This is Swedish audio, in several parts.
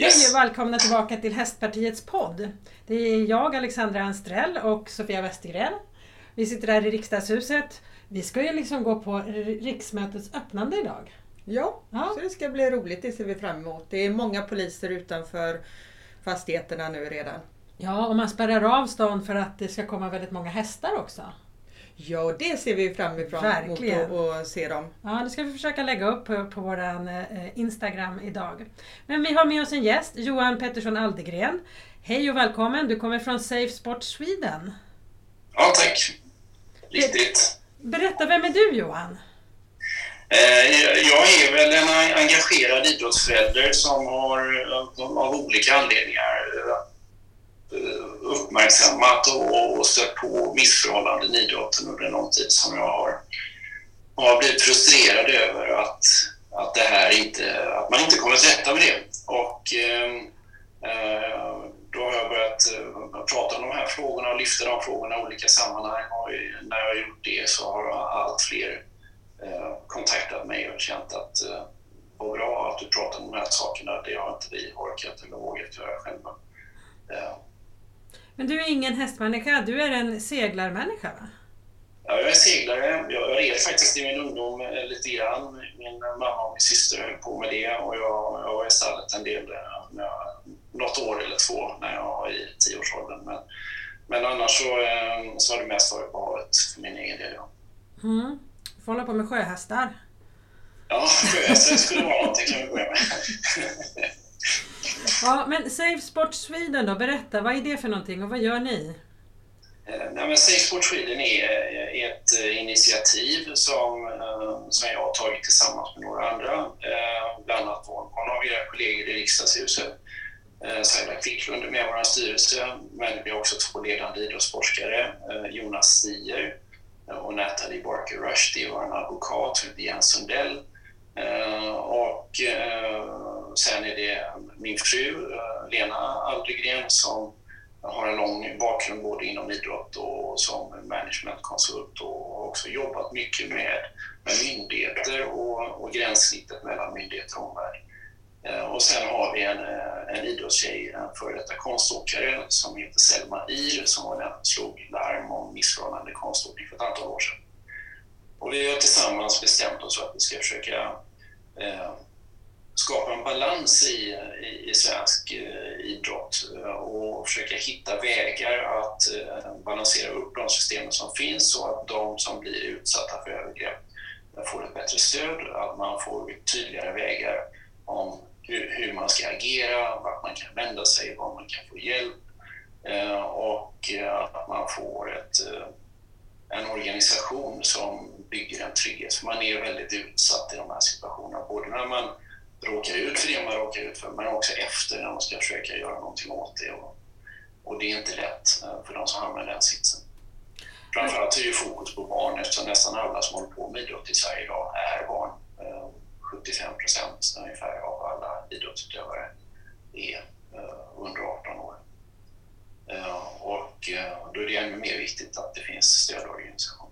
Yes. Hej och välkomna tillbaka till Hästpartiets podd. Det är jag, Alexandra Anstrell och Sofia Westergren. Vi sitter här i riksdagshuset. Vi ska ju liksom gå på riksmötets öppnande idag. Ja, ja, så det ska bli roligt. Det ser vi fram emot. Det är många poliser utanför fastigheterna nu redan. Ja, och man spärrar av stan för att det ska komma väldigt många hästar också. Ja, och det ser vi fram emot att se dem. Ja, det ska vi försöka lägga upp på, på vår eh, Instagram idag. Men vi har med oss en gäst, Johan Pettersson Aldegren. Hej och välkommen, du kommer från Safe Sport Sweden. Ja, tack. Riktigt. Berätta, vem är du Johan? Eh, jag är väl en engagerad idrottsförälder som har av olika anledningar Eh, uppmärksammat och, stött på missförhållanden i idrotten under någon tid som jag har, har blivit frustrerad över att, att, det här inte, att man inte kommer till rätta med det. Och, ehm, eh, då har jag börjat eh, prata om de här frågorna och lyfta de frågorna i olika sammanhang. Och när jag har gjort det så har allt fler eh, kontaktat mig och känt att eh, vad bra att du pratar om de här sakerna. Det har inte vi orkat eller vågat göra själva. Eh, Eh, men du är ingen hästmänniska, du är en seglarmänniska va? Ja, jag är seglare. Jag red faktiskt i min ungdom eh, lite grann. Min mamma och min syster höll på med det och jag, jag var i stallet en del, när jag, något år eller två när jag var i tioårsåldern. Men, men annars så, eh, så har det mest varit på havet för min egen del. Ja. Mm. Du får hålla på med sjöhästar. Ja, sjöhästar skulle vara någonting kan vi börja med. Ja, men Safe Sport Sweden då, berätta, vad är det för någonting och vad gör ni? Eh, nej, men Safe Sport Sweden är eh, ett eh, initiativ som, som jag har tagit tillsammans med några andra, bland annat någon av era kollegor i riksdagshuset, Saila Quicklund är med i vår styrelse, men vi har också två ledande idrottsforskare, Jonas Stier och Natalie Barker Rush, det är vår advokat som heter Jens Sundell. Och sen är det eh, min fru eh, Lena Aldegren som har en lång bakgrund både inom idrott och som managementkonsult och har också jobbat mycket med, med myndigheter och, och gränssnittet mellan myndigheter och omvärld. Eh, och sen har vi en, en idrottstjej, en före detta konståkare som heter Selma Ir som var den slog larm om missförhållande konståkning för ett antal år sedan. Och vi har tillsammans bestämt oss för att vi ska försöka eh, skapa en balans i, i, i svensk eh, idrott eh, och försöka hitta vägar att eh, balansera upp de systemen som finns så att de som blir utsatta för övergrepp eh, får ett bättre stöd, att man får tydligare vägar om hur, hur man ska agera, vart man kan vända sig, var man kan få hjälp eh, och att man får ett, en organisation som bygger en trygghet. För man är väldigt utsatt i de här situationerna, både när man råkar ut för det man råkar ut för, men också efter när man ska försöka göra någonting åt det. Och, och det är inte lätt eh, för de som hamnar i den sitsen. Framförallt är det fokus på barn eftersom nästan alla som håller på med idrott i Sverige idag är barn. 75 eh, procent ungefär av alla idrottsutövare är eh, under 18 år. Och då är det ännu mer viktigt att det finns stödorganisationer.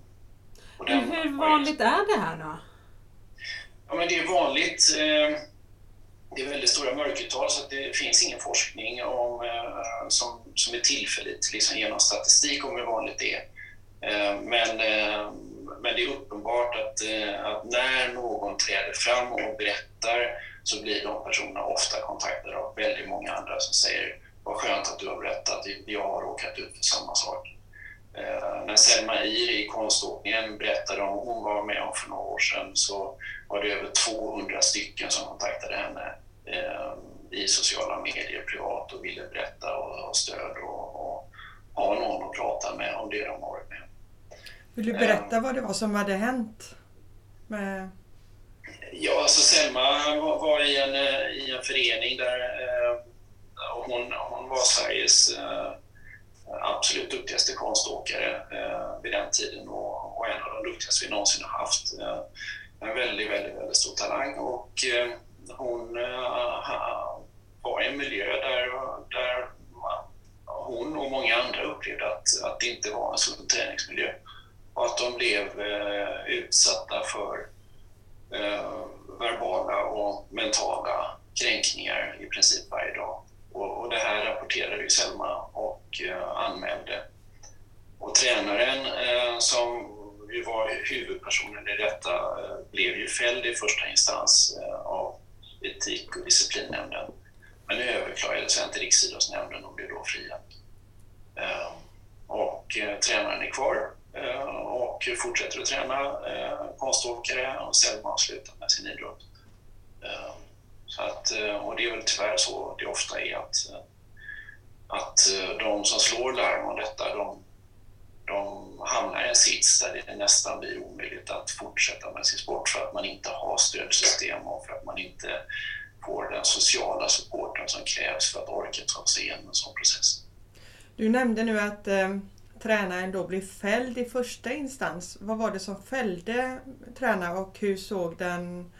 Hur vanligt är det här då? Ja, men det är vanligt det är väldigt stora mörkertal så det finns ingen forskning om, eh, som, som är tillfälligt liksom genom statistik om hur vanligt det är. Eh, men, eh, men det är uppenbart att, att när någon träder fram och berättar så blir de personerna ofta kontaktade av väldigt många andra som säger vad skönt att du har berättat, jag har råkat ut för samma sak. När Selma Ir i konståkningen berättade om hon var med om för några år sedan så var det över 200 stycken som kontaktade henne eh, i sociala medier privat och ville berätta och ha stöd och, och ha någon att prata med om det de varit med Vill du berätta eh, vad det var som hade hänt? Med... Ja, alltså Selma var, i, en, i en förening där eh, hon, hon var Sveriges eh, absolut duktigaste konståkare eh, vid den tiden och, och en av de duktigaste vi någonsin har haft. Eh, en väldigt, väldigt, väldigt stor talang och eh, hon eh, var i en miljö där, där hon och många andra upplevde att, att det inte var en sund träningsmiljö och att de blev eh, utsatta för eh, verbala och mentala kränkningar i princip varje dag. Och, och det här rapporterade ju Selma och eh, anmälde. Och tränaren eh, som ju var huvudpersonen i detta eh, blev ju fälld i första instans av etik och disciplinnämnden. Men överklagade sen till Riksidrottsnämnden och blev då friad. Och tränaren är kvar och fortsätter att träna konståkare och Selma har slutat med sin idrott. Så att, och det är väl tyvärr så det ofta är att, att eh, de som slår larm om detta, de, de hamnar i en sits där det nästan blir omöjligt att fortsätta med sin sport för att man inte har stödsystem och för att man inte får den sociala supporten som krävs för att orka ta sig igenom en sån process. Du nämnde nu att eh, tränaren då blev fälld i första instans. Vad var det som fällde tränaren och hur såg den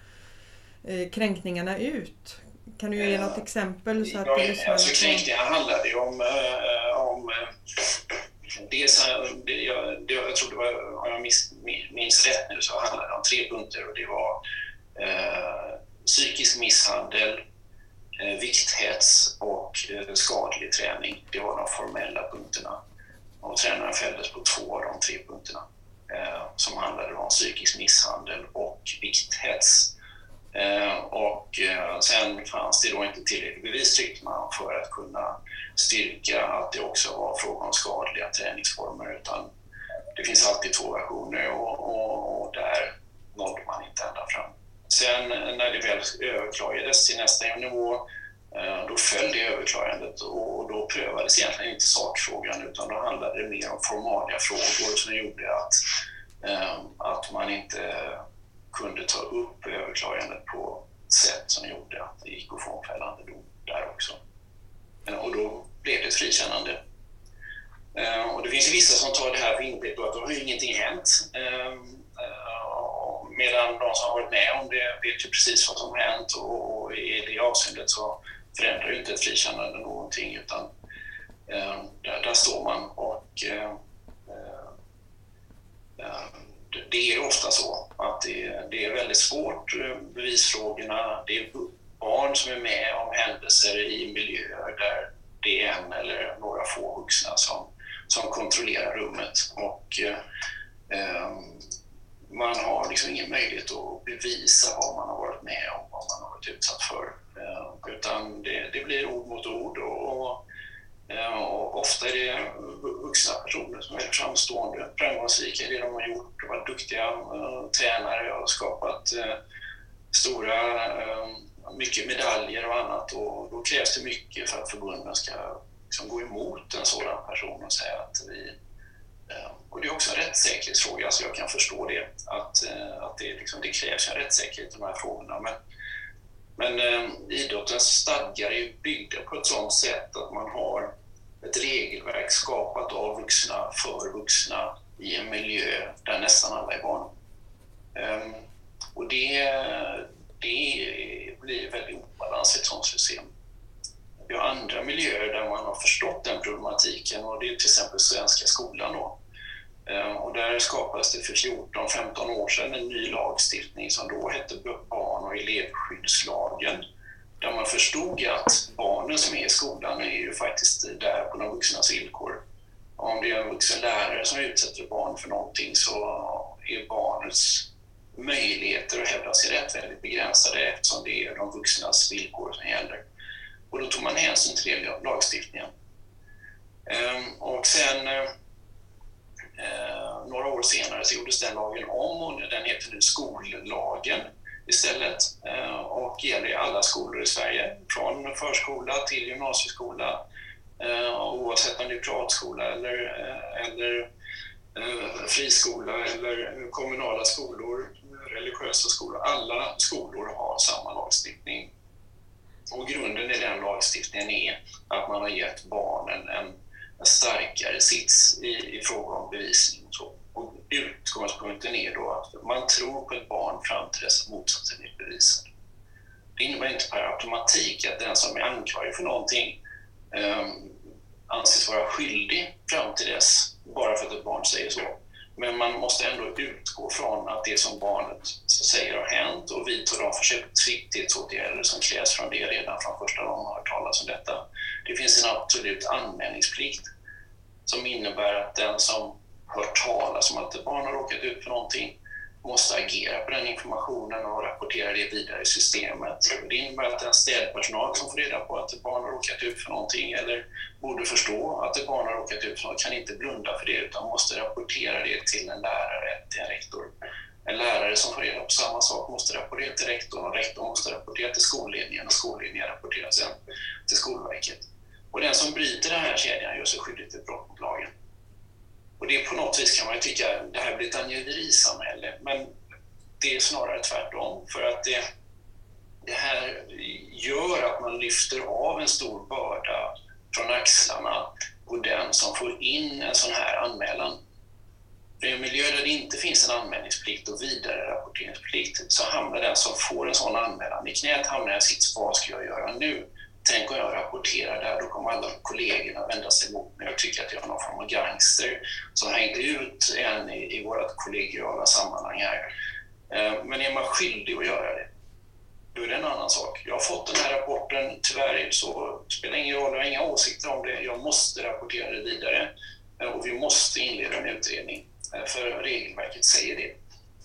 Eh, kränkningarna ut? Kan du ge något exempel? Så att ja, alltså, kränkningarna handlade ju om, äh, om dels, det, jag, jag tror det var, om jag minns, minns rätt nu, så handlade det om tre punkter och det var äh, psykisk misshandel, äh, vikthets och äh, skadlig träning. Det var de formella punkterna. Och tränaren fälldes på två av de tre punkterna som handlade om psykisk misshandel och vikthets. Eh, och eh, sen fanns det då inte tillräckligt bevis tyckte man för att kunna styrka att det också var fråga om skadliga träningsformer utan det finns alltid två versioner och, och, och där nådde man inte ända fram. Sen eh, när det väl överklagades till nästa nivå då föll det överklagandet och då prövades egentligen inte sakfrågan utan då handlade det mer om formalia frågor som gjorde att, att man inte kunde ta upp överklagandet på ett sätt som gjorde att det gick att få en fällande dom där också. Eh, och då blev det ett frikännande. Eh, och det finns vissa som tar det här för intäkt att då har ju ingenting hänt. Ehm, eh, medan de som har varit med om det vet ju precis vad som har hänt och i det avseendet så förändrar ju inte ett frikännande någonting utan ehm, där, där står man och ehm, det är ofta så att det, det, är väldigt svårt, eh, bevisfrågorna. Det är barn som är med om händelser i miljöer där det är en eller några få vuxna som, som kontrollerar rummet. Och, eh, eh, man har liksom ingen möjlighet att bevisa vad man har varit med om, vad man har varit utsatt för. Eh, utan det, det blir ord mot ord och, Eh, och ofta är det vuxna personer som är framstående, framgångsrika i det de har gjort. De varit duktiga eh, tränare och har skapat eh, stora, mycket medaljer och annat. Och då krävs det mycket för att förbunden ska liksom, gå emot en sådan person och säga att vi... och det är också en rättssäkerhetsfråga, så jag kan förstå det, att, att det, liksom, det krävs en rättssäkerhet i de här frågorna. Men, men eh, idrottens stadgar är byggda på ett sådant sätt att man har ett regelverk skapat av vuxna för vuxna i en miljö där nästan alla är barn. Um, och det, det blir väldigt obalans i ett sådant system. Vi har andra miljöer där man har förstått den problematiken och det är till exempel svenska skolan. Då. Um, och där skapades det för 14-15 år sedan en ny lagstiftning som då hette barn och elevskyddslagen där man förstod att barnen som är i skolan är ju faktiskt där på de vuxnas villkor. Om det är en vuxen lärare som utsätter barn för någonting så är barnets möjligheter att hävda sin rätt väldigt begränsade eftersom det är de vuxnas villkor som gäller. Och då tog man hänsyn till det i lagstiftningen. Ehm, och sen eh, några år senare så gjordes den lagen om och den heter nu skollagen istället eh, och gäller i alla skolor i Sverige, från förskola till gymnasieskola eh, oavsett om det är privatskola eller, eh, eller friskola eller kommunala skolor, religiösa skolor. Alla skolor har samma lagstiftning. Och grunden i den lagstiftningen är att man har gett barnen en, en starkare sits i, i fråga om bevisning. Och så. Och utgångspunkten är då att man tror på ett barn fram till dess att motsatsen är bevisad. Det innebär inte per automatik att den som är anklagad för någonting um, anses vara skyldig fram till dess, bara för att ett barn säger så. Men man måste ändå utgå från att det som barnet säger har hänt och vidta de försiktighetsåtgärder som krävs från det redan från första gången man hört talas om detta. Det finns en absolut anmälningsplikt som innebär att den som hört talas om att ett barn har råkat ut för någonting måste agera på den informationen och rapportera det vidare i systemet. Det innebär att den städpersonal som får reda på att ett barn har råkat ut för någonting eller borde förstå att ett barn har råkat ut för något kan inte blunda för det utan måste rapportera det till en lärare, till en rektor. En lärare som får reda på samma sak måste rapportera till rektorn och rektorn måste rapportera till skolledningen och skolledningen rapporterar sen till Skolverket. Och den som bryter den här kedjan gör sig skyldig till brott mot lagen. Och det på något vis kan man ju tycka, det här blir ett angiverisamhälle, men det är snarare tvärtom. För att det, det här gör att man lyfter av en stor börda från axlarna på den som får in en sån här anmälan. För I en miljö där det inte finns en anmälningsplikt och vidare rapporteringsplikt så hamnar den som får en sån anmälan i knät, hamnar i en sits, vad ska jag göra nu? Tänk om jag rapporterar där, då kommer alla kollegorna vända sig mot mig och tycka att jag är någon form av gangster som hängde ut en i, i vårt kollegiala sammanhang här. Eh, men är man skyldig att göra det, då är det en annan sak. Jag har fått den här rapporten, tyvärr så spelar det ingen roll, jag har inga åsikter om det. Jag måste rapportera det vidare eh, och vi måste inleda en utredning, eh, för regelverket säger det.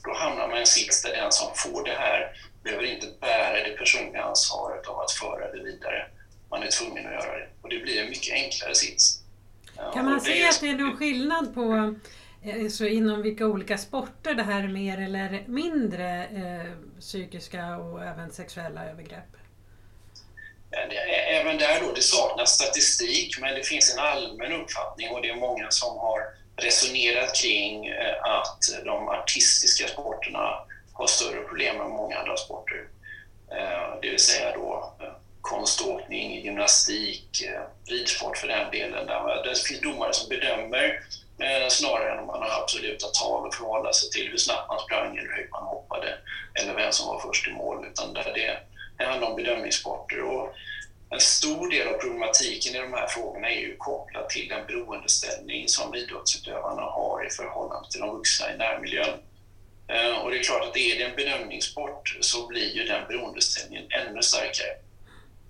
Då hamnar man i en sits där den som får det här behöver inte bära det personliga ansvaret av att föra det vidare. Man är tvungen att göra det och det blir en mycket enklare sits. Kan man säga att det är någon skillnad på eh, så inom vilka olika sporter det här är mer eller mindre eh, psykiska och även sexuella övergrepp? Även där då, det saknas statistik men det finns en allmän uppfattning och det är många som har resonerat kring eh, att de artistiska sporterna har större problem än många andra sporter. Eh, det vill säga då konståkning, gymnastik, eh, ridsport för den delen. Där det finns domare som bedömer eh, snarare än om man har absoluta tal att förhålla sig till hur snabbt man sprang eller hur högt man hoppade eller vem som var först i mål. Utan där det, det handlar om bedömningssporter. Och en stor del av problematiken i de här frågorna är ju kopplad till den beroendeställning som idrottsutövarna har i förhållande till de vuxna i närmiljön. Eh, och det är klart att är det en bedömningssport så blir ju den beroendeställningen ännu starkare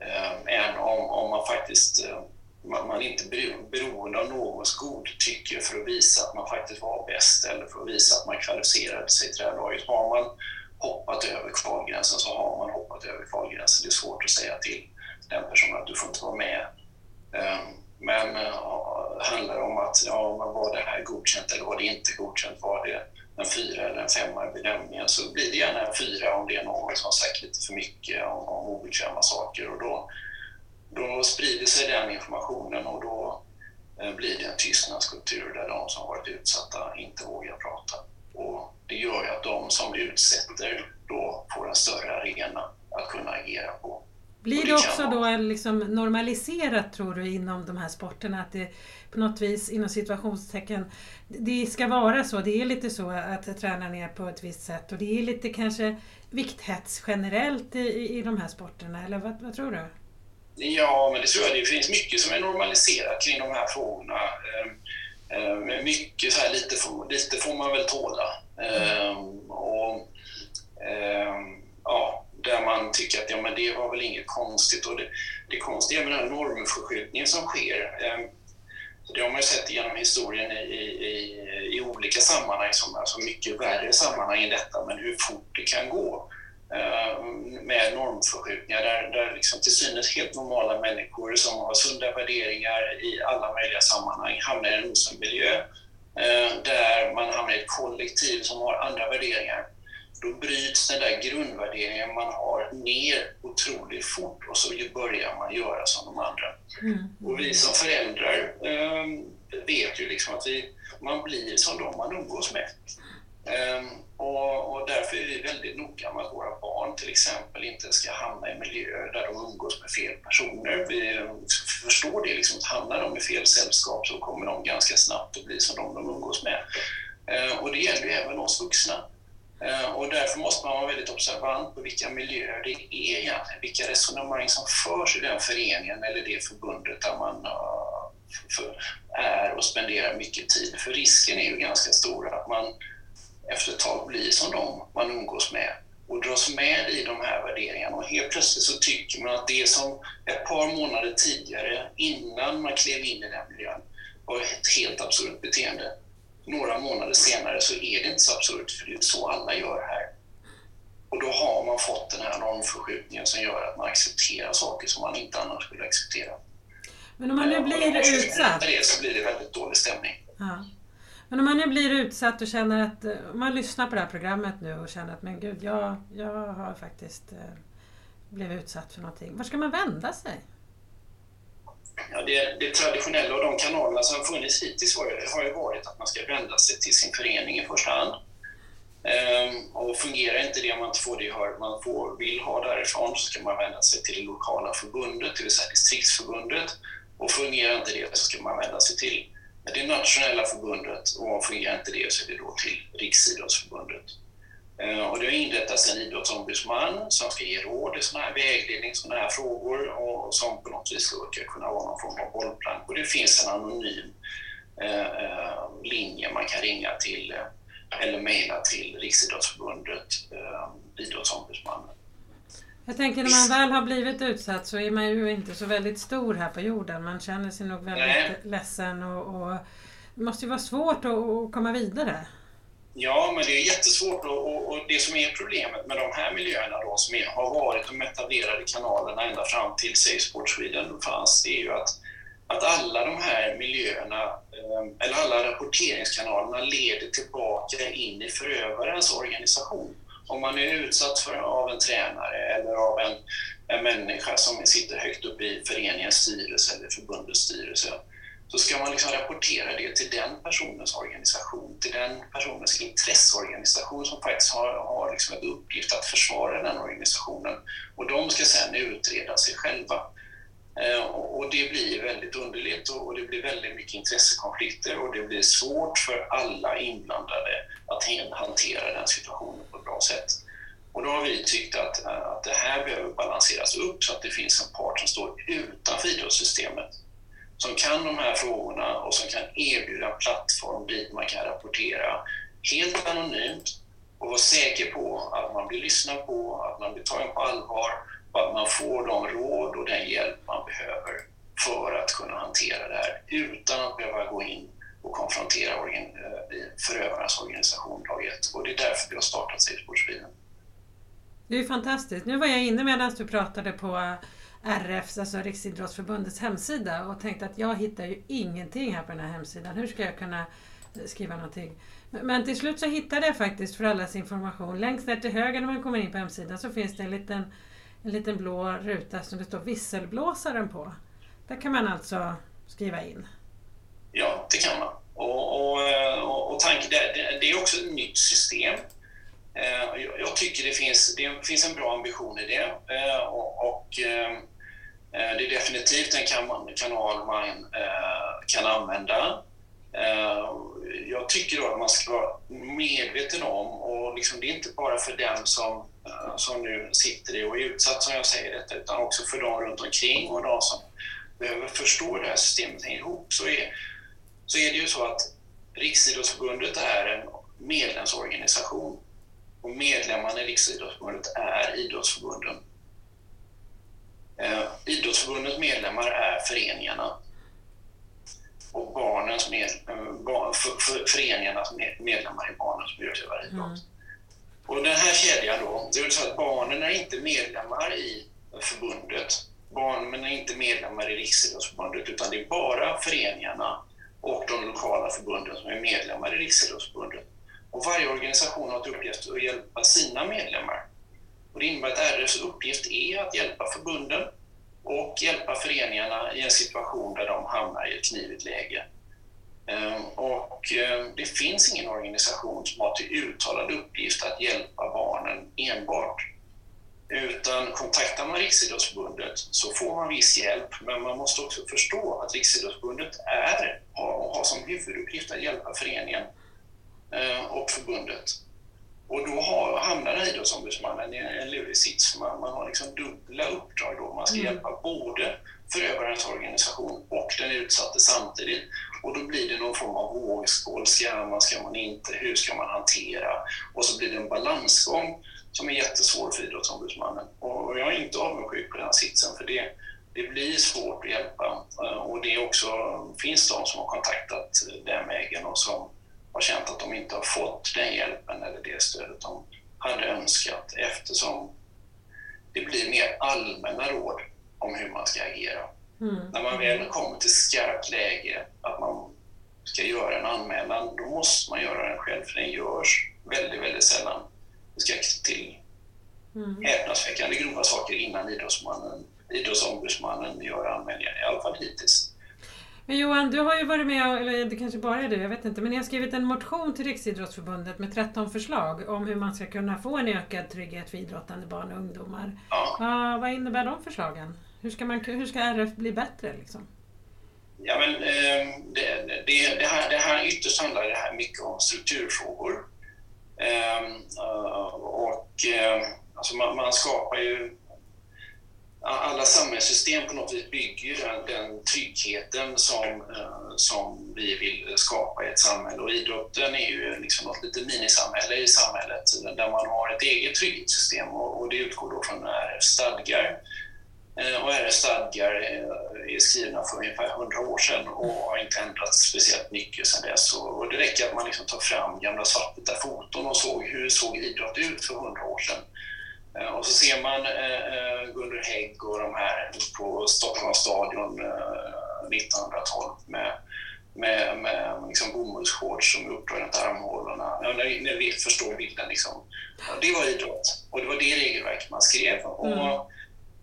Ehm, än om, om man faktiskt eh, man, man inte är beroende av någons godtycke för att visa att man faktiskt var bäst eller för att visa att man kvalificerade sig till det här laget. Har man hoppat över kvalgränsen så har man hoppat över kvalgränsen. Det är svårt att säga till den personen att du får inte vara med. Ehm, men eh, handlar det om att ja, var det här godkänt eller var det inte godkänt? Var det en fyra eller en femma i bedömningen så blir det gärna en fyra om det är någon som har sagt lite för mycket om, om obekväma saker och då, då sprider sig den informationen och då eh, blir det en tystnadskultur där de som varit utsatta inte vågar prata. Och det gör ju att de som utsätter då får en större arena att kunna agera på. Blir det också då liksom normaliserat tror du inom de här sporterna att det på något vis inom situationstecken det ska vara så, det är lite så att tränaren är på ett visst sätt och det är lite kanske vikthets generellt i, i de här sporterna eller vad, vad tror du? Ja, men det tror jag. Det finns mycket som är normaliserat kring de här frågorna. Ehm, ehm, mycket så här, lite får, lite får man väl tåla. Mm. Och, ja, där man tycker att ja, men det var väl inget konstigt. Och det, det konstiga med den här normförskjutningen som sker, det har man ju sett genom historien i, i, i olika sammanhang, som alltså mycket värre sammanhang än detta, men hur fort det kan gå med normförskjutningar där, där liksom till synes helt normala människor som har sunda värderingar i alla möjliga sammanhang hamnar i en osund miljö eh, där man hamnar i ett kollektiv som har andra värderingar då bryts den där grundvärderingen man har ner otroligt fort och så börjar man göra som de andra. Mm. Och vi som föräldrar eh, vet ju liksom att vi, man blir som de man umgås med. Ehm, och, och, därför är vi väldigt noga med att våra barn till exempel inte ska hamna i miljöer där de umgås med fel personer. Vi förstår det, liksom, att hamnar de i fel sällskap så kommer de ganska snabbt att bli som de de umgås med. Ehm, och det gäller ju även oss vuxna. Ehm, och därför måste man vara väldigt observant på vilka miljöer det är egentligen, vilka resonemang som förs i den föreningen eller det förbundet där man, är och spenderar mycket tid. För risken är ju ganska stor att man efter ett tag blir som dem man umgås med och dras med i de här värderingarna. Och helt plötsligt så tycker man att det som ett par månader tidigare, innan man klev in i den miljön, var ett helt absurt beteende. Några månader senare så är det inte så absurt, för det är så alla gör här. Och då har man fått den här normförskjutningen som gör att man accepterar saker som man inte annars skulle acceptera. Men om man nu blir utsatt? det så blir det väldigt dålig stämning. Ja. Men om man nu blir utsatt och känner att, om man lyssnar på det här programmet nu och känner att men gud, jag, jag har faktiskt eh, blivit utsatt för någonting. Var ska man vända sig? Ja, det, det traditionella och de kanalerna som har funnits hittills har, har ju varit att man ska vända sig till sin förening i första hand. Ehm, och fungerar inte det, om man inte får det gehör man får, vill ha därifrån, så ska man vända sig till det lokala förbundet, det vill säga distriktsförbundet. Och fungerar inte det så ska man vända sig till det nationella förbundet och fungerar inte det så är det då till Riksidrottsförbundet. Eh, och det har inrättats en idrottsombudsman som ska ge råd i sådana här vägledning, sådana här frågor och som på något vis ska kunna vara någon form av bollplank. Och det finns en anonym eh, eh linje man kan ringa till eh, eller mejla till Riksidrottsförbundet, eh, idrottsombudsmannen. Jag tänker när man väl har blivit utsatt så är man ju inte så väldigt stor här på jorden. Man känner sig nog väldigt Nej. ledsen och, och det måste ju vara svårt att, komma vidare. Ja, men det är jättesvårt och, och, det som är problemet med de här miljöerna då, som är, har varit de etablerade kanalerna ända fram till Safe Sport Sweden fanns, det är ju att att alla de här miljöerna, ehm, eller alla rapporteringskanalerna leder tillbaka in i förövarens organisation. Om man är utsatt för, av en tränare eller av en, en människa som sitter högt upp i föreningens styrelse eller förbundets styrelse, så ska man liksom rapportera det till den personens organisation, till den personens intresseorganisation som faktiskt har, har liksom en uppgift att försvara den organisationen. Och de ska sedan utreda sig själva. Eh, och det blir väldigt underligt och det blir väldigt mycket intressekonflikter och det blir svårt för alla inblandade att hantera den situationen på ett bra sätt. Och då har vi tyckt att, eh, att det här behöver balanseras upp så att det finns en part som står utanför idrottssystemet som kan de här frågorna och som kan erbjuda en plattform dit man kan rapportera helt anonymt och vara säker på att man blir lyssnad på, att man blir tagen på allvar och att man får de råd och den hjälp man behöver för att kunna hantera det här utan att behöva gå in och konfrontera eh, förövarnas organisation dag ett. Och det är därför vi har startat Safesportsbilen. Det är fantastiskt. Nu var jag inne medan du pratade på eh, RFs, alltså Riksidrottsförbundets hemsida och tänkte att jag hittar ju ingenting här på den här hemsidan. Hur ska jag kunna eh, skriva någonting? Men till slut så hittade jag faktiskt för allas information. Längst ner till höger när man kommer in på hemsidan så finns det en liten en liten blå ruta som det står visselblåsaren på. Där kan man alltså skriva in. Ja, det kan man. Och, och, och, och tanken, det, det, är också ett nytt system. Eh, jag tycker det finns, det finns en bra ambition i det. Eh, och, och eh, det är definitivt en kanal man kan använda. Jag tycker då att man ska vara medveten om, och liksom det är inte bara för den som som nu sitter i och är utsatt, som jag säger detta, utan också för de runt omkring och de som behöver förstå det här systemet hänger ihop, så är, så är det ju så att Riksidrottsförbundet är en medlemsorganisation och medlemmarna i Riksidrottsförbundet är idrottsförbunden. Eh, idrottsförbundets medlemmar är föreningarna och barnens med, eh, barn, för, för, föreningarnas medlemmar är barnen som utövar idrott. Mm. Och den här kedjan då, det är så att barnen är inte medlemmar i förbundet. Barnen är inte medlemmar i Riksidrottsförbundet utan det är bara föreningarna och de lokala förbunden som är medlemmar i Riksidrottsförbundet. Och varje organisation har till uppgift att hjälpa sina medlemmar. Och det innebär att RFs uppgift är att hjälpa förbunden och hjälpa föreningarna i en situation där de hamnar i ett knivigt läge. Ehm, och ehm, det finns ingen organisation som har till uttalad uppgift att hjälpa barnen enbart. Utan kontaktar man Riksidrottsförbundet så får man viss hjälp, men man måste också förstå att Riksidrottsförbundet är, har, har som huvuduppgift att hjälpa föreningen ehm, och förbundet. Och då har, hamnar idrottsombudsmannen i en lurig sits, man, man har liksom dubbla uppdrag då. Man ska mm. hjälpa både förövarens organisation och den utsatte samtidigt. Och då blir det någon form av vågskål. Ska man, ska man inte? Hur ska man hantera? Och så blir det en balansgång som är jättesvår för idrottsombudsmannen. Och jag är inte avundsjuk på den sitsen, för det, det blir svårt att hjälpa. Eh, och det är också, finns de som har kontaktat eh, den vägen och som har känt att de inte har fått den hjälpen eller det stödet de hade önskat eftersom det blir mer allmänna råd om hur man ska agera. Mm. När man väl kommer till skarpt läge att man ska göra en anmälan, då måste man göra den själv, för den görs väldigt, väldigt sällan. Det ska till mm. häpnadsväckande grova saker innan idrottsmannen, idrottsombudsmannen gör anmälningen, i alla fall hittills. Men Johan, du har ju varit med, eller det kanske bara är du, jag vet inte, men ni har skrivit en motion till Riksidrottsförbundet med 13 förslag om hur man ska kunna få en ökad trygghet för idrottande barn och ungdomar. Ja. Uh, vad innebär de förslagen? Hur ska, man, hur ska RF bli bättre? Liksom? Ja, men, ehm, det, det, det, här, det här ytterst handlar det här mycket om strukturfrågor. Ehm, eh, och ehm, alltså man, man skapar ju alla samhällssystem på något vis bygger den, den tryggheten som, eh, som vi vill skapa i ett samhälle. Och idrotten är ju liksom något litet minisamhälle i samhället där man har ett eget trygghetssystem och, och det utgår då från RFs stadgar. Eh, och RF stadgar eh, är skrivna för ungefär 100 år sedan och har inte ändrats speciellt mycket sedan dess. Och det räcker att man liksom tar fram gamla svartvita foton och såg hur såg idrott ut för 100 år sedan. Eh, och så ser man Gunnar Hägg och de här på Stockholms stadion 1912 med, med, med liksom bomullsshorts som är uppdragna till armhålorna. Ja, när, när vi förstår bilden. Liksom. Ja, det var idrott och det var det regelverket man skrev. Och, mm.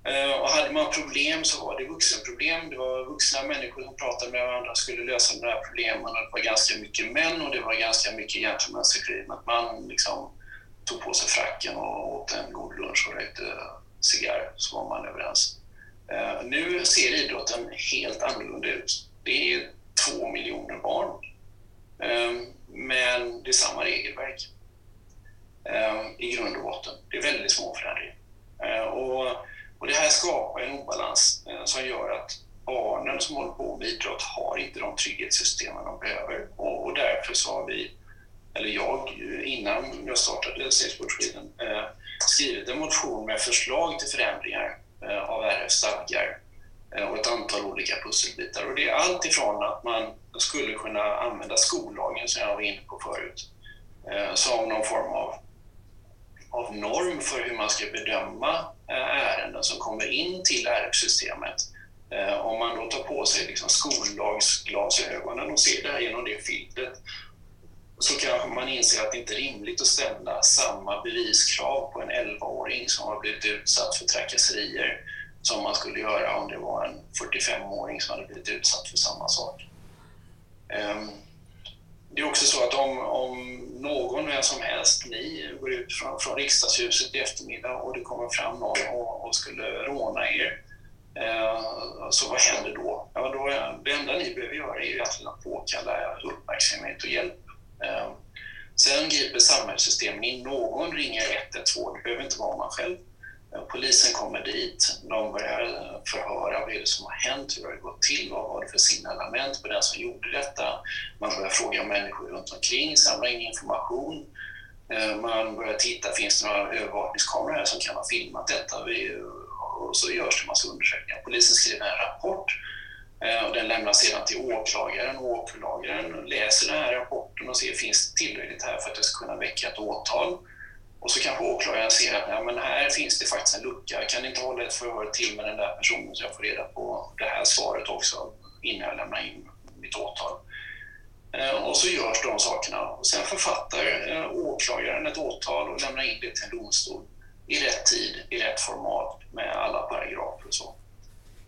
Eh, och hade man problem så var det vuxenproblem. Det var vuxna människor som pratade med varandra och skulle lösa de här problemen. Och det var ganska mycket män och det var ganska mycket gentlemen's Att Man liksom tog på sig fracken och åt en god lunch och rökte cigarr, så var man överens. Eh, nu ser idrotten helt annorlunda ut. Det är två miljoner barn, eh, men det är samma regelverk i grund och botten. Det är väldigt små förändringar. Och och det här skapar en obalans eh, som gör att barnen som håller på med idrott har inte de trygghetssystemen de behöver. Och, och därför så har vi, eller jag, eh, innan jag startade Salesforce Sweden, eh, skrivit en motion med förslag till förändringar eh, av RF stadgar eh, och ett antal olika pusselbitar. Och det är allt ifrån att man skulle kunna använda skollagen, som jag var inne på förut, eh, som någon form av, av norm för hur man ska bedöma eh, ärenden som kommer in till RF-systemet. Eh, om man då tar på sig liksom skollagsglasögonen och ser det här genom det filtret så kanske man inser att det inte är rimligt att ställa samma beviskrav på en 11-åring som har blivit utsatt för trakasserier som man skulle göra om det var en 45-åring som hade blivit utsatt för samma sak. Ehm, det är också så att om, om någon, vem som helst, ni går ut från, från riksdagshuset i eftermiddag och det kommer fram någon och, och skulle råna er, eh, så vad händer då? Ja, då? Det enda ni behöver göra är ju att påkalla uppmärksamhet och hjälp. Eh, sen griper samhällssystemen in. Någon ringer 112, det behöver inte vara man själv. Polisen kommer dit, de börjar förhöra vad är det som har hänt, hur har det gått till, vad var det för signalement på den som gjorde detta. Man börjar fråga människor runt omkring, samla in information. Eh, man börjar titta, finns det några övervakningskameror här som kan ha filmat detta? Och så görs det en massa undersökningar. Polisen skriver en rapport eh, och den lämnas sedan till åklagaren och åklagaren läser den här rapporten och ser finns det tillräckligt här för att det ska kunna väcka ett åtal. Och så kanske åklagaren ser att ja, men här finns det faktiskt en lucka. Kan inte hålla ett förhör till med den där personen så jag får reda på det här svaret också innan jag lämnar in mitt åtal. Eh, och så görs de sakerna. Och sen författar eh, åklagaren ett åtal och lämnar in det till en domstol i rätt tid, i rätt format med alla paragrafer och så.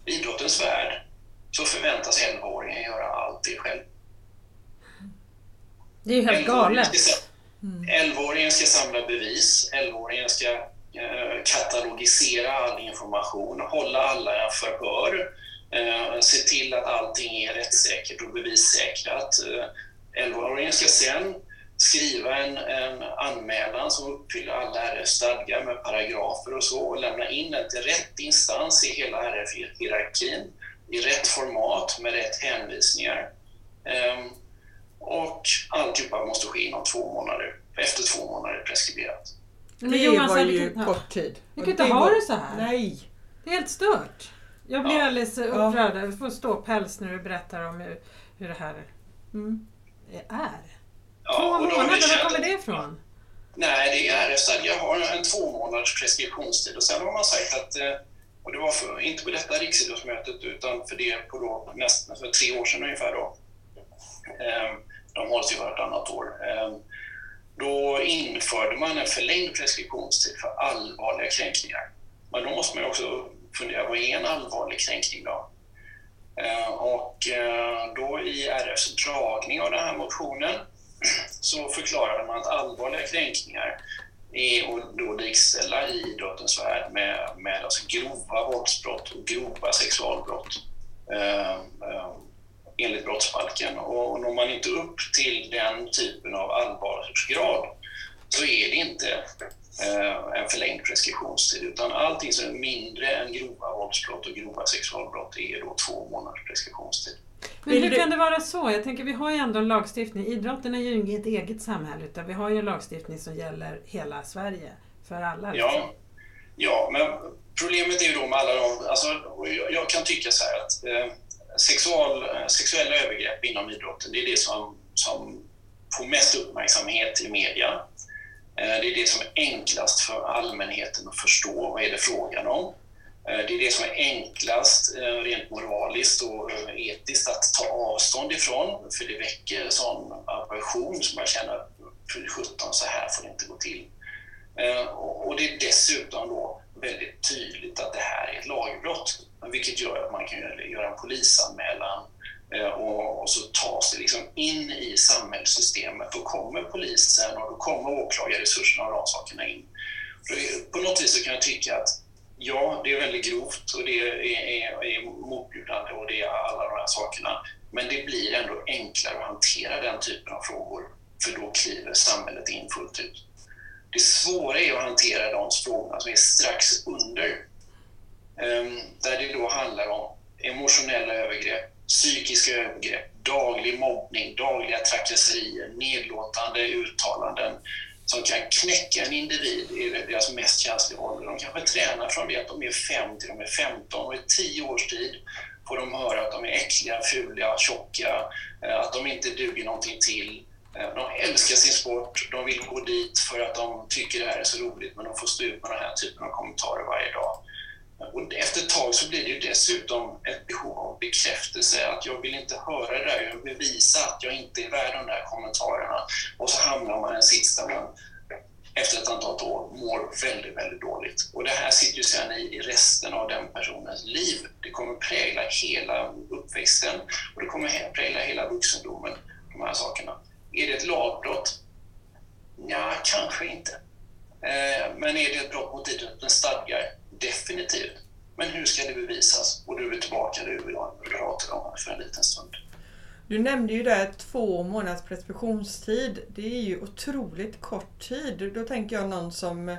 I idrottens värld så förväntas 11-åringen göra allt det själv. Det är ju helt galet. Mm. 11-åringen ska samla bevis, 11-åringen ska eh, katalogisera all information, hålla alla förhör, eh, se till att allting är rättssäkert och bevissäkrat. 11-åringen eh, ska sen skriva en, en anmälan som uppfyller alla RFs stadgar med paragrafer och så och lämna in den till rätt instans i hela RF-hierarkin i rätt format med rätt hänvisningar. Um, och alltihopa måste ske inom två månader. Efter två månader är preskriberat. det Johan, var ju kan, kort tid. Vi kan inte ha det så här. Nej. Det är helt stört. Jag blir ja. alldeles upprörd. Jag får stå päls när du berättar om hur, hur det här mm. är. Ja, Två månader, var kommer det ifrån? Nej, det är RF-stadgar har en två månaders preskriptionstid och sen har man sagt att eh, och det var för, inte på detta riksidrottsmötet utan för det på då, nästan för tre år sedan ungefär. Då. Ehm, de hålls ju vartannat år. Ehm, då införde man en förlängd preskriptionstid för allvarliga kränkningar. Men då måste man ju också fundera, vad är en allvarlig kränkning då? Ehm, och eh, då i RFs dragning av den här motionen så förklarade man att allvarliga kränkningar är att då likställa i idrottens värld med, med alltså grova våldsbrott och grova sexualbrott eh, eh, enligt brottsbalken. Och når man inte upp till den typen av allvarsgrad så är det inte eh, en förlängd preskriptionstid utan allting som är mindre än grova våldsbrott och grova sexualbrott är då två månaders preskriptionstid. Men hur kan det vara så? Jag tänker vi har ju ändå en lagstiftning. Idrotten är ju inget eget samhälle utan vi har ju en lagstiftning som gäller hela Sverige. För alla. Ja, liksom. ja men problemet är ju då med alla de... Alltså, jag kan tycka så här att eh, sexual, sexuella övergrepp inom idrotten, det är det som, som får mest uppmärksamhet i media. Eh, det är det som är enklast för allmänheten att förstå. Vad är det frågan om? Eh, det är det som är enklast eh, rent moraliskt och etiskt att ta avstånd ifrån, för det väcker sån aversion som man känner, för 17, så här får det inte gå till. Och det är dessutom då väldigt tydligt att det här är ett lagbrott, vilket gör att man kan göra en polisanmälan eh, och så tas det liksom in i samhällssystemet. Då kommer polisen och då kommer åklagarresurserna och de sakerna in. På något vis så kan jag tycka att ja, det är väldigt grovt och det är, är, är motbjudande och det är alla de här sakerna. Men det blir ändå enklare att hantera den typen av frågor, för då kliver samhället in fullt ut. Det svåra är att hantera de frågorna som är strax under, Ehm, där det då handlar om emotionella övergrepp, psykiska övergrepp, daglig mobbning, dagliga trakasserier, nedlåtande uttalanden, som kan knäcka en individ i deras mest känsliga ålder. De kanske tränar från det att de är 5 till de är 15 och i 10 års tid får de höra att de är äckliga, fula, tjocka, eh, att de inte duger någonting till. Eh, de älskar sin sport, de vill gå dit för att de tycker det här är så roligt men de får stå ut med den här typen av kommentarer varje dag. Och efter ett tag så blir det ju dessutom ett behov av bekräftelse, att jag vill inte höra det där, jag vill bevisa att jag inte är värd de där kommentarerna. Och så hamnar man i en sits där man efter ett antal år mår väldigt, väldigt dåligt. Och det här sitter ju sedan i, resten av den personens liv. Det kommer prägla hela uppväxten och det kommer prägla hela vuxendomen, de här sakerna. Är det ett lagbrott? Ja, kanske inte. Eh, men är det ett brott mot idrottens stadgar? Definitivt. Men hur ska det bevisas? Och du är tillbaka där vi pratade om för en liten stund. Du nämnde ju där två månaders preskriptionstid. Det är ju otroligt kort tid. Då tänker jag någon som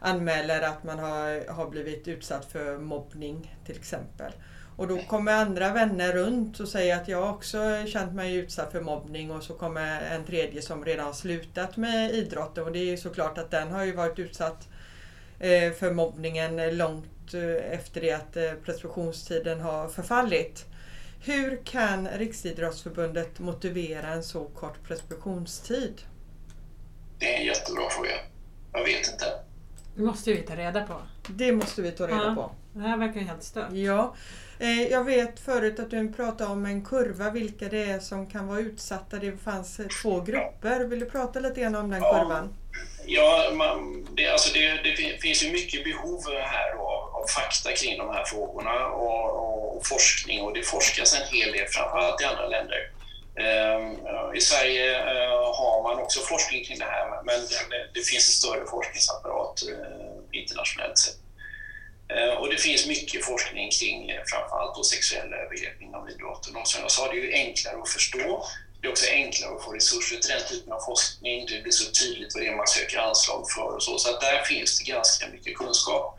anmäler att man har, har blivit utsatt för mobbning till exempel. Och då kommer andra vänner runt och säger att jag också känt mig utsatt för mobbning och så kommer en tredje som redan har slutat med idrotten och det är ju såklart att den har ju varit utsatt eh, för mobbningen långt eh, efter det att eh, preskriptionstiden har förfallit. Hur kan Riksidrottsförbundet motivera en så kort preskriptionstid? Det är en jättebra fråga. Jag vet inte. Det måste vi ta reda på. Det måste vi ta reda ja, på. Det här verkar helt stört. Ja. Eh, jag vet förut att du pratade om en kurva, vilka det är som kan vara utsatta. Det fanns två grupper. Vill du prata lite grann om den ja. kurvan? Ja, man, det, alltså det, det, finns ju mycket behov här då, av, fakta kring de här frågorna och, och, forskning och det forskas en hel del, framförallt i andra länder. Ehm, I Sverige eh, har man också forskning kring det här men det, finns en större forskningsapparat eh, internationellt sett. Ehm, och det finns mycket forskning kring eh, framförallt då sexuella övergrepp inom idrotten. Och som jag sa, det är ju enklare att förstå det är också enklare att få resurser till den typen av forskning. Det blir så tydligt vad det är man söker anslag för och så. Så att där finns det ganska mycket kunskap.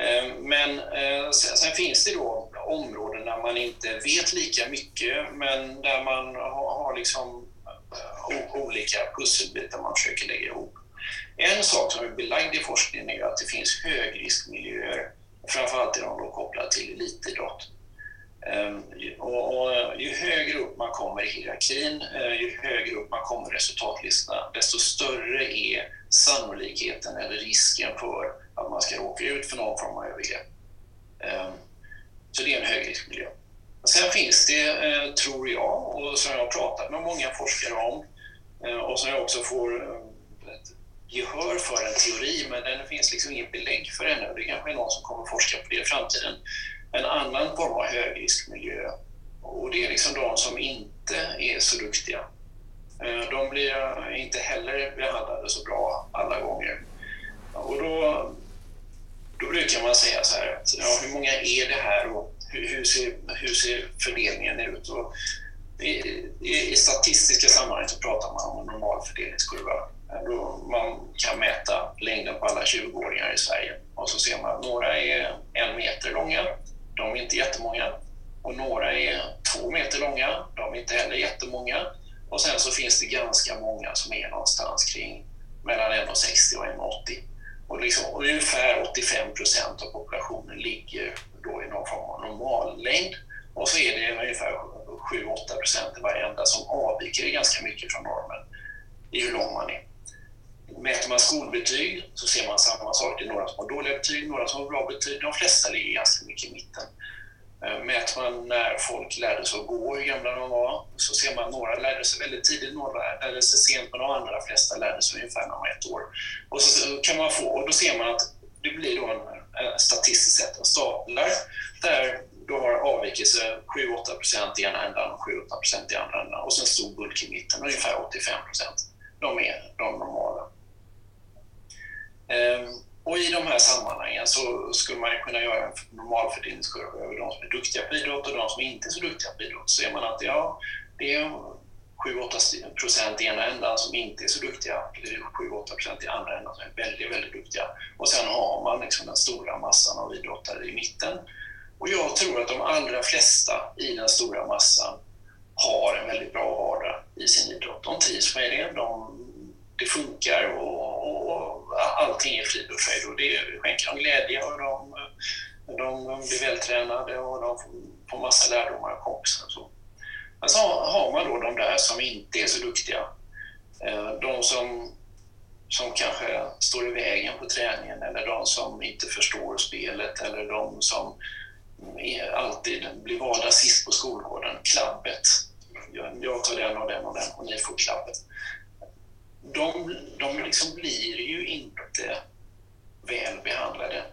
Eh, men eh, sen finns det då områden där man inte vet lika mycket men där man har liksom eh, olika pusselbitar man försöker lägga ihop. En sak som är belagd i forskningen är att det finns högriskmiljöer, framförallt är de då kopplade till elitidrott. Ehm, och, och, ju högre upp man kommer i hierarkin, eh, ju högre upp man kommer i resultatlistorna, desto större är sannolikheten eller risken för att man ska råka ut för någon form av övergrepp. Ehm, så det är en högriskmiljö. Sen finns det, eh, tror jag, och som jag har pratat med många forskare om, eh, och som jag också får gehör för en teori, men den finns liksom inget belägg för ännu. Det kanske är någon som kommer forska på det i framtiden en annan form av högriskmiljö. Och det är liksom de som inte är så duktiga. Eh, de blir inte heller behandlade så bra alla gånger. Och då, då brukar man säga så här, att, ja, hur många är det här och hur, hur, ser, hur ser fördelningen ut? Och i, i, I statistiska sammanhang så pratar man om en normal fördelningskurva. Eh, då man kan mäta längden på alla 20-åringar i Sverige och så ser man att några är en meter långa, de är inte jättemånga. Och några är två meter långa, de är inte heller jättemånga. Och sen så finns det ganska många som är någonstans kring mellan 1,60 och 1,80. Och liksom, ungefär 85 procent av populationen ligger då i någon form av normallängd. Och så är det ungefär 7-8 procent i varenda som avviker ganska mycket från normen i hur lång man är. Mäter man skolbetyg så ser man samma sak. Det är några som har dåliga betyg, några som har bra betyg. De flesta ligger ganska mycket i mitten. Eh, mäter man när folk lärde sig att gå, hur gamla de var, så ser man att några lärde sig väldigt tidigt, några lärde sig sent, men de andra flesta lärde sig ungefär när de var ett år. Och, så kan man få, och då ser man att det blir då en, statistiskt sett en staplar där du har avvikelse 7-8 procent i ena ändan och 7-8 procent i andra ändan och sen stor bulk i mitten, ungefär 85 procent. De är de normala. Ehm, och i de här sammanhangen så skulle man kunna göra en normalfördelningskurva över de som är duktiga på idrott och de som inte är så duktiga på idrott. Så ser man att ja, det är 7-8 procent i ena ändan som inte är så duktiga, 7-8 procent i andra ändan som är väldigt, väldigt duktiga. Och sen har man liksom den stora massan av idrottare i mitten. Och jag tror att de allra flesta i den stora massan har en väldigt bra vardag i sin idrott. De trivs med det, de, det funkar och, och allting är frid och fröjd och det skänker dem glädje och de, de blir vältränade och de får massa lärdomar av kompisar och så. Men så har man då de där som inte är så duktiga. Eh, de som, som kanske står i vägen på träningen eller de som inte förstår spelet eller de som alltid blir valda sist på skolgården, klabbet. Jag tar den och den och den och ni får klabbet de, de liksom blir ju inte väl behandlade.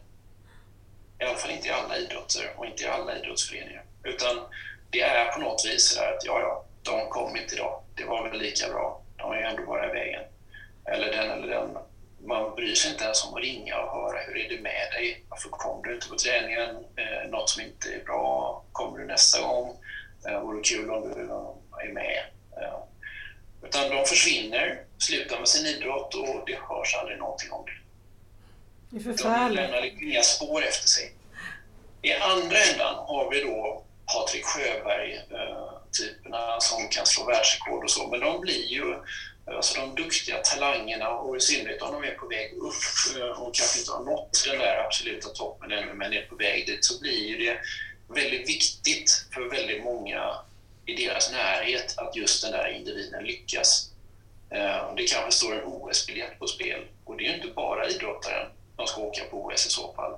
I alla fall inte i alla idrotter och inte i alla idrottsföreningar. Utan det är på något vis så att ja, ja, de kom inte idag. Det var väl lika bra. De är ju ändå bara i vägen. Eller den eller den. Man bryr sig inte ens om att ringa och höra hur är det med dig? Varför kom du inte på träningen? Eh, något som inte är bra. Kommer du nästa gång? Eh, vore kul om du är med. Eh, utan de försvinner, slutar med sin idrott och det hörs aldrig någonting om det. Det är förfärligt. De lämnar liksom inga spår efter sig. I andra ändan har vi då Patrik Sjöberg-typerna som kan slå världsrekord och så, men de blir ju alltså de duktiga talangerna och i synnerhet om de är på väg upp och kanske inte har nått den där absoluta toppen ännu men är på väg dit så blir det väldigt viktigt för väldigt många i deras närhet att just den där individen lyckas. Eh, det kanske står en OS-biljett på spel och det är inte bara idrottaren som ska åka på OS i så fall.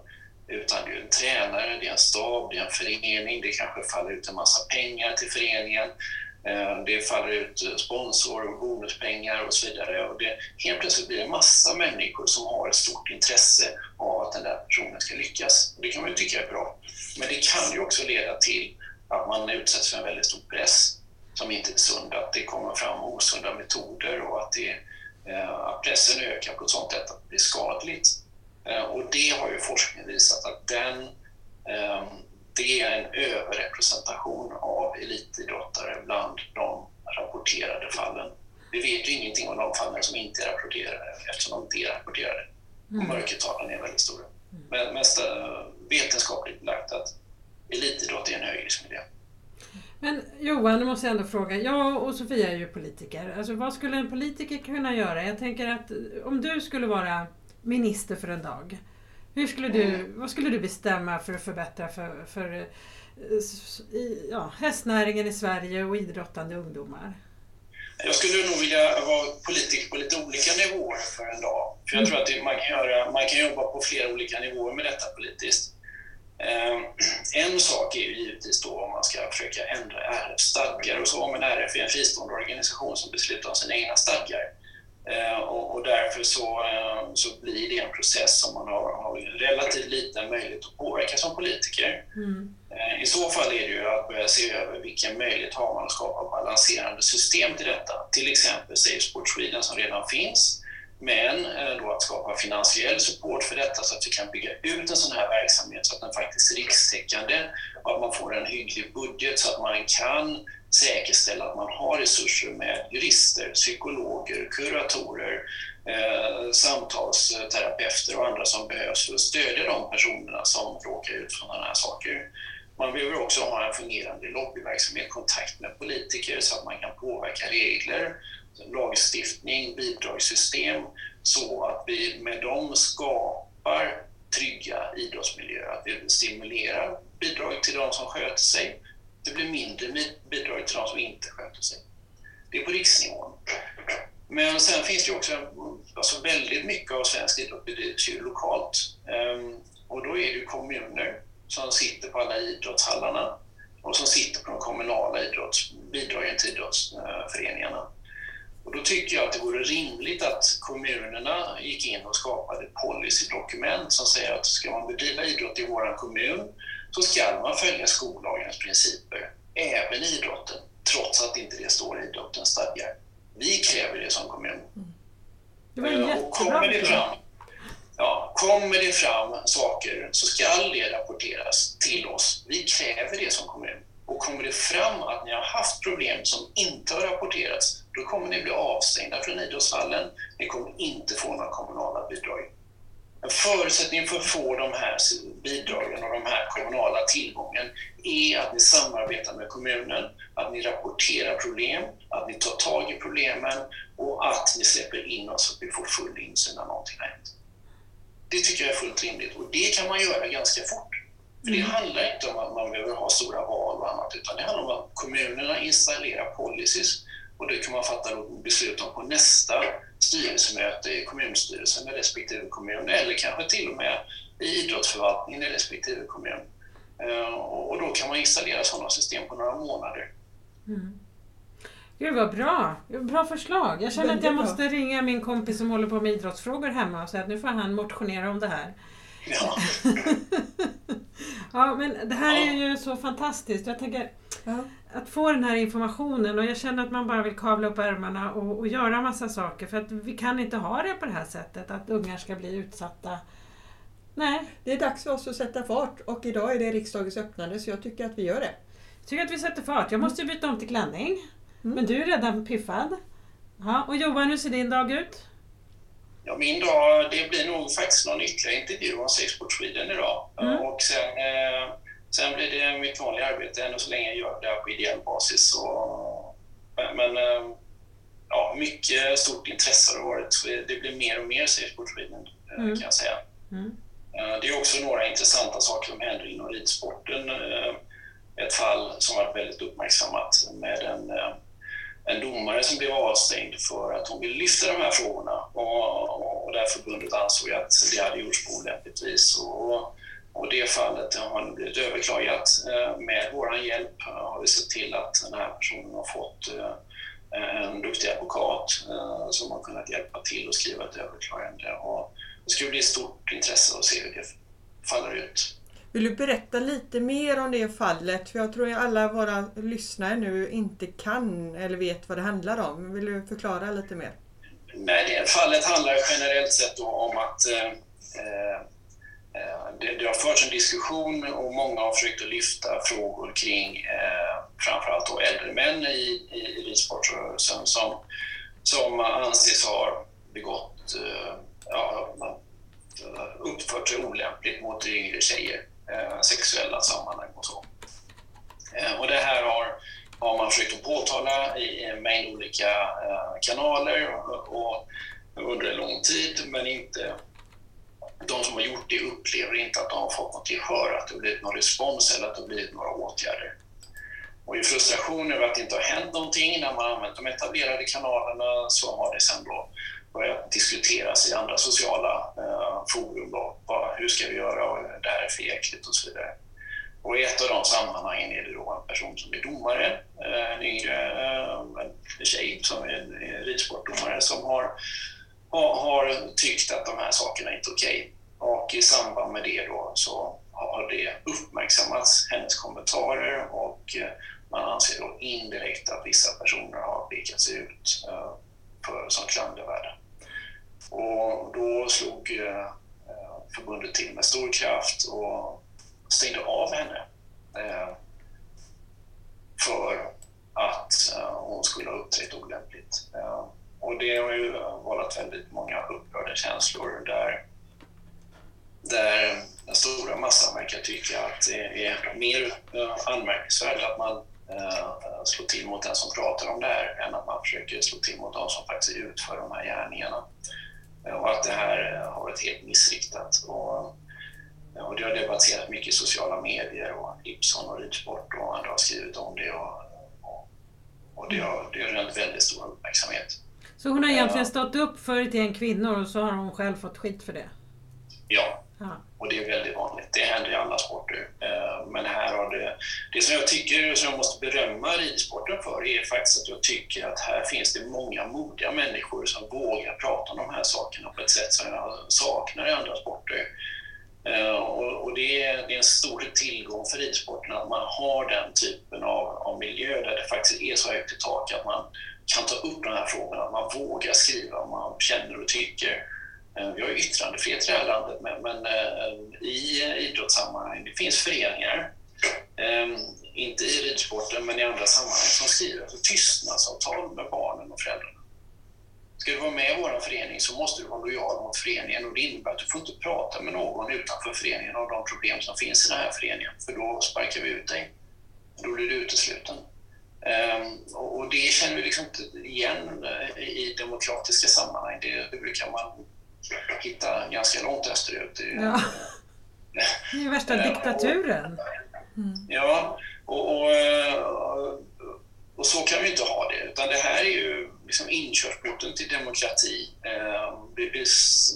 Utan det är en tränare, det är en stab, det är en förening, det kanske faller ut en massa pengar till föreningen. Eh, det faller ut sponsor och bonuspengar och så vidare. Och det, helt plötsligt blir det en massa människor som har ett stort intresse av att den där personen ska lyckas. Det kan man ju tycka är bra. Men det kan ju också leda till att man utsätts för en väldigt stor press som inte är sund, att det kommer fram osunda metoder och att, det, eh, att pressen ökar på ett sånt sätt att det blir skadligt. Eh, och det har ju forskningen visat att den, eh, det är en överrepresentation av elitidrottare bland de rapporterade fallen. Vi vet ju ingenting om de fallen som inte är rapporterade eftersom de inte är rapporterade. Och mm. mörkertalen är väldigt stora. Mm. Men, men vetenskapligt belagt att elitidrott är en högriskmiljö. Men Johan, nu måste jag ändå fråga. Jag och Sofia är ju politiker. Alltså, vad skulle en politiker kunna göra? Jag tänker att om du skulle vara minister för en dag. Hur skulle du, mm. Vad skulle du bestämma för att förbättra för, för eh, ja, hästnäringen i Sverige och idrottande ungdomar? Jag skulle nog vilja vara politiker på lite olika nivåer för en dag. För jag mm. tror att man kan, göra, man kan jobba på flera olika nivåer med detta politiskt. Ehm, en sak är ju givetvis då om man ska försöka ändra RFs stadgar och så, men RF är en fristående organisation som beslutar om sina egna stadgar. Ehm, och därför så, ehm, så blir det en process som man har, har relativt liten möjlighet att påverka som politiker. Mm. I så fall är det ju att börja se över vilken möjlighet har man att skapa balanserande system till detta. Till exempel Safe Sport Sweden som redan finns men eh, då att skapa finansiell support för detta så att vi kan bygga ut en sån här verksamhet så att den faktiskt är rikstäckande och att man får en hygglig budget så att man kan säkerställa att man har resurser med jurister, psykologer, kuratorer, eh, samtalsterapeuter och andra som behövs för att stödja de personerna som råkar ut för sådana här saker. Man behöver också ha en fungerande lobbyverksamhet, kontakt med politiker så att man kan påverka regler lagstiftning, bidragssystem så att vi med dem skapar trygga idrottsmiljöer. Att vi stimulerar bidrag till de som sköter sig. Det blir mindre bidrag till de som inte sköter sig. Det är på riksnivån. Men sen finns det ju också, alltså väldigt mycket av svensk idrott bedrivs ju lokalt. Ehm, och då är det ju kommuner som sitter på alla idrottshallarna och som sitter på de kommunala idrotts, bidragen till idrottsföreningarna. Och då tycker jag att det vore rimligt att kommunerna gick in och skapade ett policydokument som säger att ska man bedriva idrott i vår kommun så ska man följa skollagens principer, även idrotten, trots att inte det står i idrottens stadgar. Vi kräver det som kommun. Det var en och kommer det fram, ja, kommer det fram saker så ska det rapporteras till oss. Vi kräver det som kommun. Och kommer det fram att ni har haft problem som inte har rapporterats då kommer ni bli avstängda från idrottshallen. Ni kommer inte få några kommunala bidrag. En förutsättning för att få de här bidragen och de här kommunala tillgången är att ni samarbetar med kommunen, att ni rapporterar problem, att ni tar tag i problemen och att ni släpper in oss så att vi får full insyn när någonting har hänt. Det tycker jag är fullt rimligt och det kan man göra ganska fort. För det mm. handlar inte om att man behöver ha stora val och annat utan det handlar om att kommunerna installerar policies och det kan man fatta beslut om på nästa styrelsemöte i kommunstyrelsen med respektive kommun eller kanske till och med i idrottsförvaltningen i respektive kommun. Eh, och då kan man installera sådana system på några månader. Mm. Gud vad bra! Bra förslag. Jag känner att jag måste ringa min kompis som håller på med idrottsfrågor hemma och säga att nu får han motionera om det här. Ja. ja men det här är ju så fantastiskt. Jag tänker, ja att få den här informationen och jag känner att man bara vill kavla upp ärmarna och, och göra massa saker för att vi kan inte ha det på det här sättet att ungar ska bli utsatta. Nej. Det är dags för oss att sätta fart och idag är det riksdagens öppnande så jag tycker att vi gör det. Jag tycker att vi sätter fart. Jag måste byta om till klänning. Mm. Men du är redan piffad. Ja, och Johan, hur ser din dag ut? Ja, min dag, det blir nog faktiskt någon ytterligare intervju om Sexport Sweden idag. Mm. Och sen eh, Sen blir det mitt vanliga arbete än så länge jag gör det på ideell basis. Och, men eh, ja, mycket stort intresse har det varit. Det blir mer och mer Safesport Sweden eh, mm. kan jag säga. Mm. Eh, det är också några intressanta saker som händer inom ridsporten. Ett fall som varit väldigt uppmärksammat med en, en domare som blev avstängd för att hon ville lyfta de här frågorna och, och där förbundet ansåg att det hade gjorts på olämpligt vis. Och, och det fallet har nu blivit överklagat. Eh, med vår hjälp har vi sett till att den här personen har fått eh, en duktig advokat eh, som har kunnat hjälpa till att skriva ett överklagande. Och det ska bli ett stort intresse att se hur det faller ut. Vill du berätta lite mer om det fallet? För jag tror att alla våra lyssnare nu inte kan eller vet vad det handlar om. Vill du förklara lite mer? Nej, det fallet handlar generellt sett om att eh, eh, det, det har förts en diskussion och många har försökt att lyfta frågor kring eh, framförallt då äldre män i, i, ridsportrörelsen som, som anses ha begått, eh, ja, uppfört sig olämpligt mot yngre tjejer, Eh, sexuella sammanhang och så. Eh, och det här har, har man försökt att påtala i en mängd olika eh, kanaler och, under en lång tid, men inte de som har gjort det upplever inte att de har fått något gehör, att det har blivit någon respons eller att det har blivit några åtgärder. Och i frustration över att det inte har hänt någonting när man använt de etablerade kanalerna så har det sen då börjat diskuteras i andra sociala eh, forum. Då. Hur ska vi göra? Och det här är för jäkligt och så vidare. Och i ett av de sammanhangen är det då en person som är domare, eh, en yngre eh, en tjej som är ridsportdomare som har har tyckt att de här sakerna inte är okej. Okay. Och i samband med det då så har det uppmärksammats, hennes kommentarer och eh, man anser då indirekt att vissa personer har pekats ut för, som klandervärda. Och då slog eh, förbundet till med stor kraft och stängde av henne eh, för att eh, hon skulle ha uppträtt olämpligt. Och det har ju vållat väldigt många upprörda känslor där, där den stora massan verkar tycka att det är mer anmärkningsvärt att man slår till mot den som pratar om det här än att man försöker slå till mot de som faktiskt utför de här gärningarna. Och att det här har varit helt missriktat. Och, och det har debatterats mycket i sociala medier och Ipson och Ridsport och andra har skrivit om det. Och, och, och det har, det har rönt väldigt stor uppmärksamhet. Så hon har egentligen stått upp för ett gäng kvinnor och så har hon själv fått skit för det? Ja, och det är väldigt vanligt. Det händer i alla sporter. Eh, men här har det... Det som jag tycker, som jag måste berömma ridsporten för, är faktiskt att jag tycker att här finns det många modiga människor som vågar prata om de här sakerna på ett sätt som jag saknar i andra sporter. Eh, och det är, en stor tillgång för ridsporten att man har den typen av, miljö där det faktiskt är så högt i tak att man kan ta upp de här frågorna, man vågar skriva man känner och tycker. Eh, vi har ju yttrandefrihet i det här landet, men, men eh, i eh, idrottssammanhang, det finns föreningar, ehm, inte i ridsporten men i andra sammanhang, som skriver alltså tystnadsavtal med barnen och föräldrarna. Ska du vara med i vår förening så måste du vara lojal mot föreningen och det innebär att du får inte prata med någon utanför föreningen om de problem som finns i den här föreningen, för då sparkar vi ut dig. Då blir du utesluten. Ehm, och det känner vi liksom inte igen i demokratiska sammanhang. Det brukar man hitta ganska långt österut. Ja. Det är ju värsta ehm, diktaturen. Mm. Ja, och, och, eh, och, så kan vi inte ha det. Utan det här är ju liksom inkörsporten till demokrati. Ehm, vi, vi,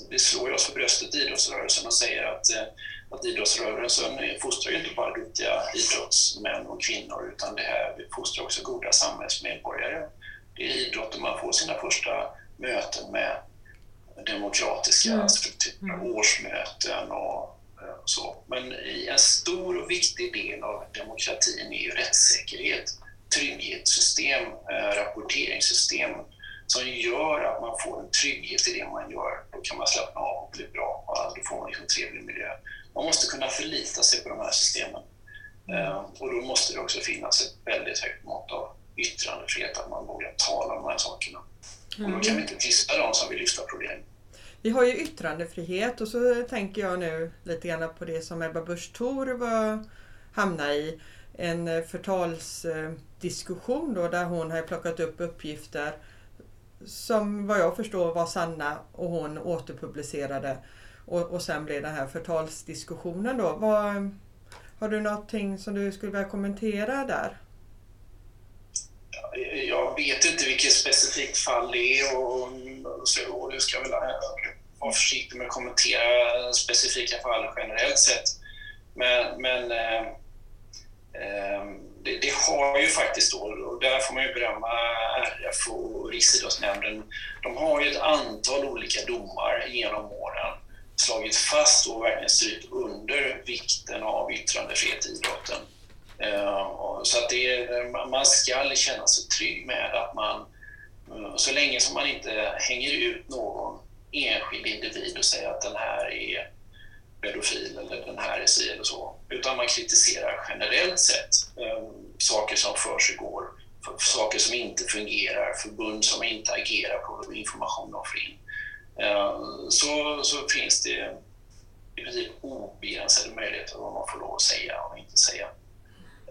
vi slår oss för bröstet i idrottsrörelsen och säger att eh, att idrottsrörelsen fostrar ju inte bara duktiga idrottsmän och kvinnor utan det här vi fostrar också goda samhällsmedborgare. Det är idrotten man får sina första möten med demokratiska mm. strukturer, mm. årsmöten och så. Men en stor och viktig del av demokratin är ju rättssäkerhet, trygghetssystem, eh, rapporteringssystem som gör att man får en trygghet i det man gör. Då kan man slappna av och bli bra och då får man liksom en trevlig miljö. Man måste kunna förlita sig på de här systemen. Eh, och då måste det också finnas ett väldigt högt mått av yttrandefrihet, att man vågar tala om de här sakerna. Och då kan vi inte tysta dem som vill lyfta problem. Vi har ju yttrandefrihet och så tänker jag nu lite grann på det som Ebba Busch Thor hamnade i. En eh, förtalsdiskussion då där hon har plockat upp uppgifter som vad jag förstår var sanna och hon återpublicerade och, och sen blev den här förtalsdiskussionen då. Var, har du någonting som du skulle vilja kommentera där? Jag vet inte vilket specifikt fall det är och, så, och du ska väl vara försiktig med att kommentera specifika fall generellt sett. Men, men eh, eh, det, det, har ju faktiskt då, och där får man ju berömma RF och Riksidrottsnämnden, de har ju ett antal olika domar genom åren slagit fast och verkligen strykt under vikten av yttrandefrihet i idrotten. Eh, så att det, eh, man ska känna sig trygg med att man, eh, så länge som man inte hänger ut någon enskild individ och säger att den här är pedofil eller den här är si eller så, utan man kritiserar generellt sett, saker som för sig går, saker som inte fungerar, förbund som inte agerar på information de får in. Så, så finns det i princip obegränsade möjligheter vad man får lov att säga och inte säga.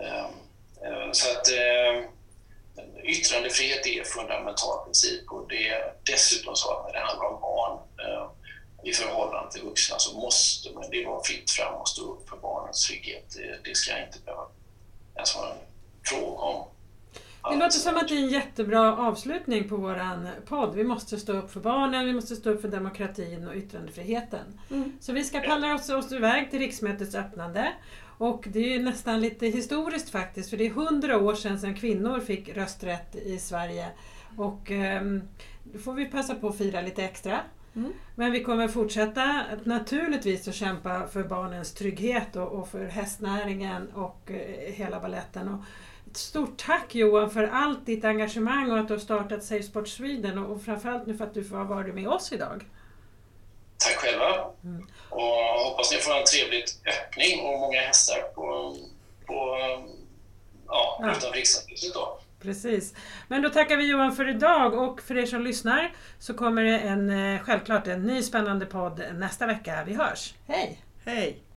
Eh, eh, så att yttrandefrihet är en fundamental princip och det är dessutom så att när det handlar om barn i förhållande till vuxna så måste man, det vara fritt fram och stå upp för barnens trygghet. Det, det ska inte behöva ens vara en fråga om det låter som att det är en jättebra avslutning på våran podd. Vi måste stå upp för barnen, vi måste stå upp för demokratin och yttrandefriheten. Mm. Så vi ska palla oss, oss iväg till riksmötets öppnande. Och det är nästan lite historiskt faktiskt, för det är hundra år sedan, sedan kvinnor fick rösträtt i Sverige. Och um, då får vi passa på att fira lite extra. Mm. Men vi kommer fortsätta naturligtvis att kämpa för barnens trygghet och, och för hästnäringen och uh, hela balletten. Stort tack Johan för allt ditt engagemang och att du har startat Safe Sport Sweden och framförallt nu för att du får vara med oss idag. Tack själva! Mm. Och hoppas ni får en trevlig öppning och många hästar på, på ja, ja. utanför Riksdagshuset då. Precis. Men då tackar vi Johan för idag och för er som lyssnar så kommer det en, eh, självklart en ny spännande podd nästa vecka. Vi hörs! Hej! Hej!